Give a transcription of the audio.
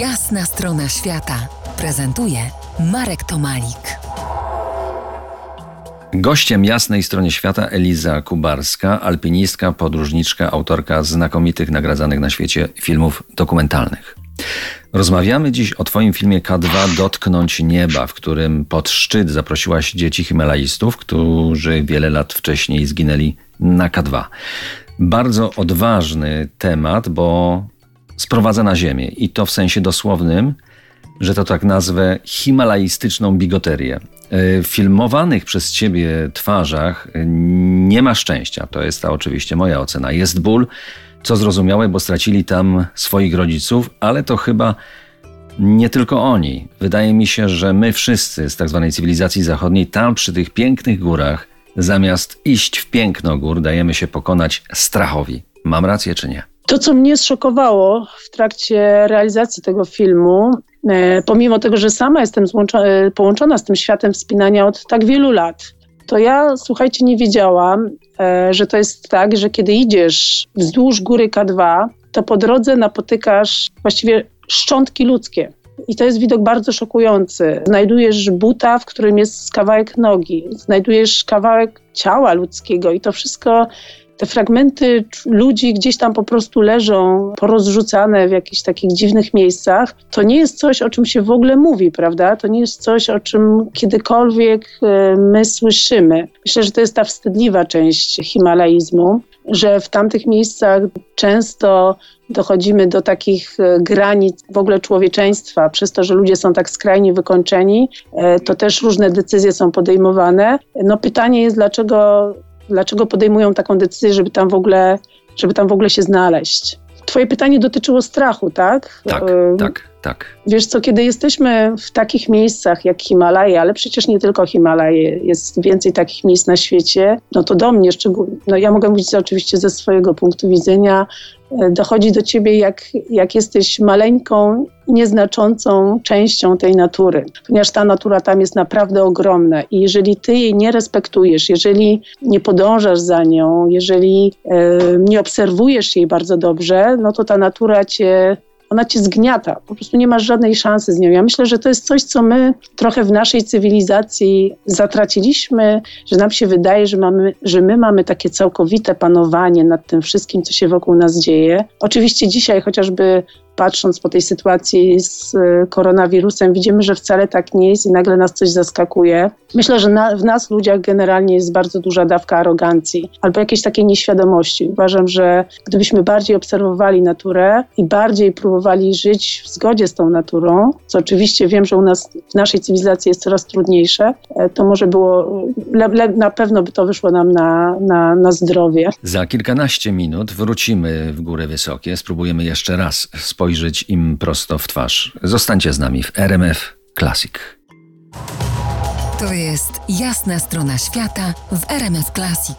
Jasna strona świata prezentuje Marek Tomalik. Gościem jasnej strony świata Eliza Kubarska, alpinistka, podróżniczka, autorka znakomitych nagradzanych na świecie filmów dokumentalnych. Rozmawiamy dziś o Twoim filmie K2 Dotknąć Nieba, w którym pod szczyt zaprosiłaś dzieci himalajstów, którzy wiele lat wcześniej zginęli na K2. Bardzo odważny temat, bo sprowadza na ziemię i to w sensie dosłownym, że to tak nazwę himalajstyczną bigoterię. W filmowanych przez ciebie twarzach nie ma szczęścia. To jest ta oczywiście moja ocena. Jest ból, co zrozumiałe, bo stracili tam swoich rodziców, ale to chyba nie tylko oni. Wydaje mi się, że my wszyscy z tak zwanej cywilizacji zachodniej, tam przy tych pięknych górach, zamiast iść w piękno gór, dajemy się pokonać strachowi. Mam rację czy nie? To, co mnie zszokowało w trakcie realizacji tego filmu, e, pomimo tego, że sama jestem e, połączona z tym światem wspinania od tak wielu lat, to ja, słuchajcie, nie wiedziałam, e, że to jest tak, że kiedy idziesz wzdłuż góry K2, to po drodze napotykasz właściwie szczątki ludzkie. I to jest widok bardzo szokujący. Znajdujesz buta, w którym jest kawałek nogi, znajdujesz kawałek ciała ludzkiego i to wszystko te fragmenty ludzi gdzieś tam po prostu leżą porozrzucane w jakichś takich dziwnych miejscach. To nie jest coś, o czym się w ogóle mówi, prawda? To nie jest coś, o czym kiedykolwiek e, my słyszymy. Myślę, że to jest ta wstydliwa część himalaizmu, że w tamtych miejscach często dochodzimy do takich e, granic w ogóle człowieczeństwa, przez to, że ludzie są tak skrajnie wykończeni, e, to też różne decyzje są podejmowane. No pytanie jest, dlaczego dlaczego podejmują taką decyzję, żeby tam w ogóle, żeby tam w ogóle się znaleźć. Twoje pytanie dotyczyło strachu, tak? Tak, tak, tak. Wiesz co, kiedy jesteśmy w takich miejscach jak Himalaje, ale przecież nie tylko Himalaje, jest więcej takich miejsc na świecie, no to do mnie szczególnie, no ja mogę mówić oczywiście ze swojego punktu widzenia, e, dochodzi do ciebie, jak, jak jesteś maleńką, nieznaczącą częścią tej natury, ponieważ ta natura tam jest naprawdę ogromna i jeżeli ty jej nie respektujesz, jeżeli nie podążasz za nią, jeżeli e, nie obserwujesz jej bardzo dobrze, no to ta natura cię ona cię zgniata, po prostu nie masz żadnej szansy z nią. Ja myślę, że to jest coś, co my trochę w naszej cywilizacji zatraciliśmy, że nam się wydaje, że, mamy, że my mamy takie całkowite panowanie nad tym wszystkim, co się wokół nas dzieje. Oczywiście dzisiaj chociażby patrząc po tej sytuacji z e, koronawirusem, widzimy, że wcale tak nie jest i nagle nas coś zaskakuje. Myślę, że na, w nas, ludziach, generalnie jest bardzo duża dawka arogancji albo jakiejś takiej nieświadomości. Uważam, że gdybyśmy bardziej obserwowali naturę i bardziej próbowali żyć w zgodzie z tą naturą, co oczywiście wiem, że u nas w naszej cywilizacji jest coraz trudniejsze, e, to może było, le, le, na pewno by to wyszło nam na, na, na zdrowie. Za kilkanaście minut wrócimy w góry wysokie, spróbujemy jeszcze raz spojrzeć spojrzeć im prosto w twarz. Zostańcie z nami w RMF Classic. To jest jasna strona świata w RMF Classic.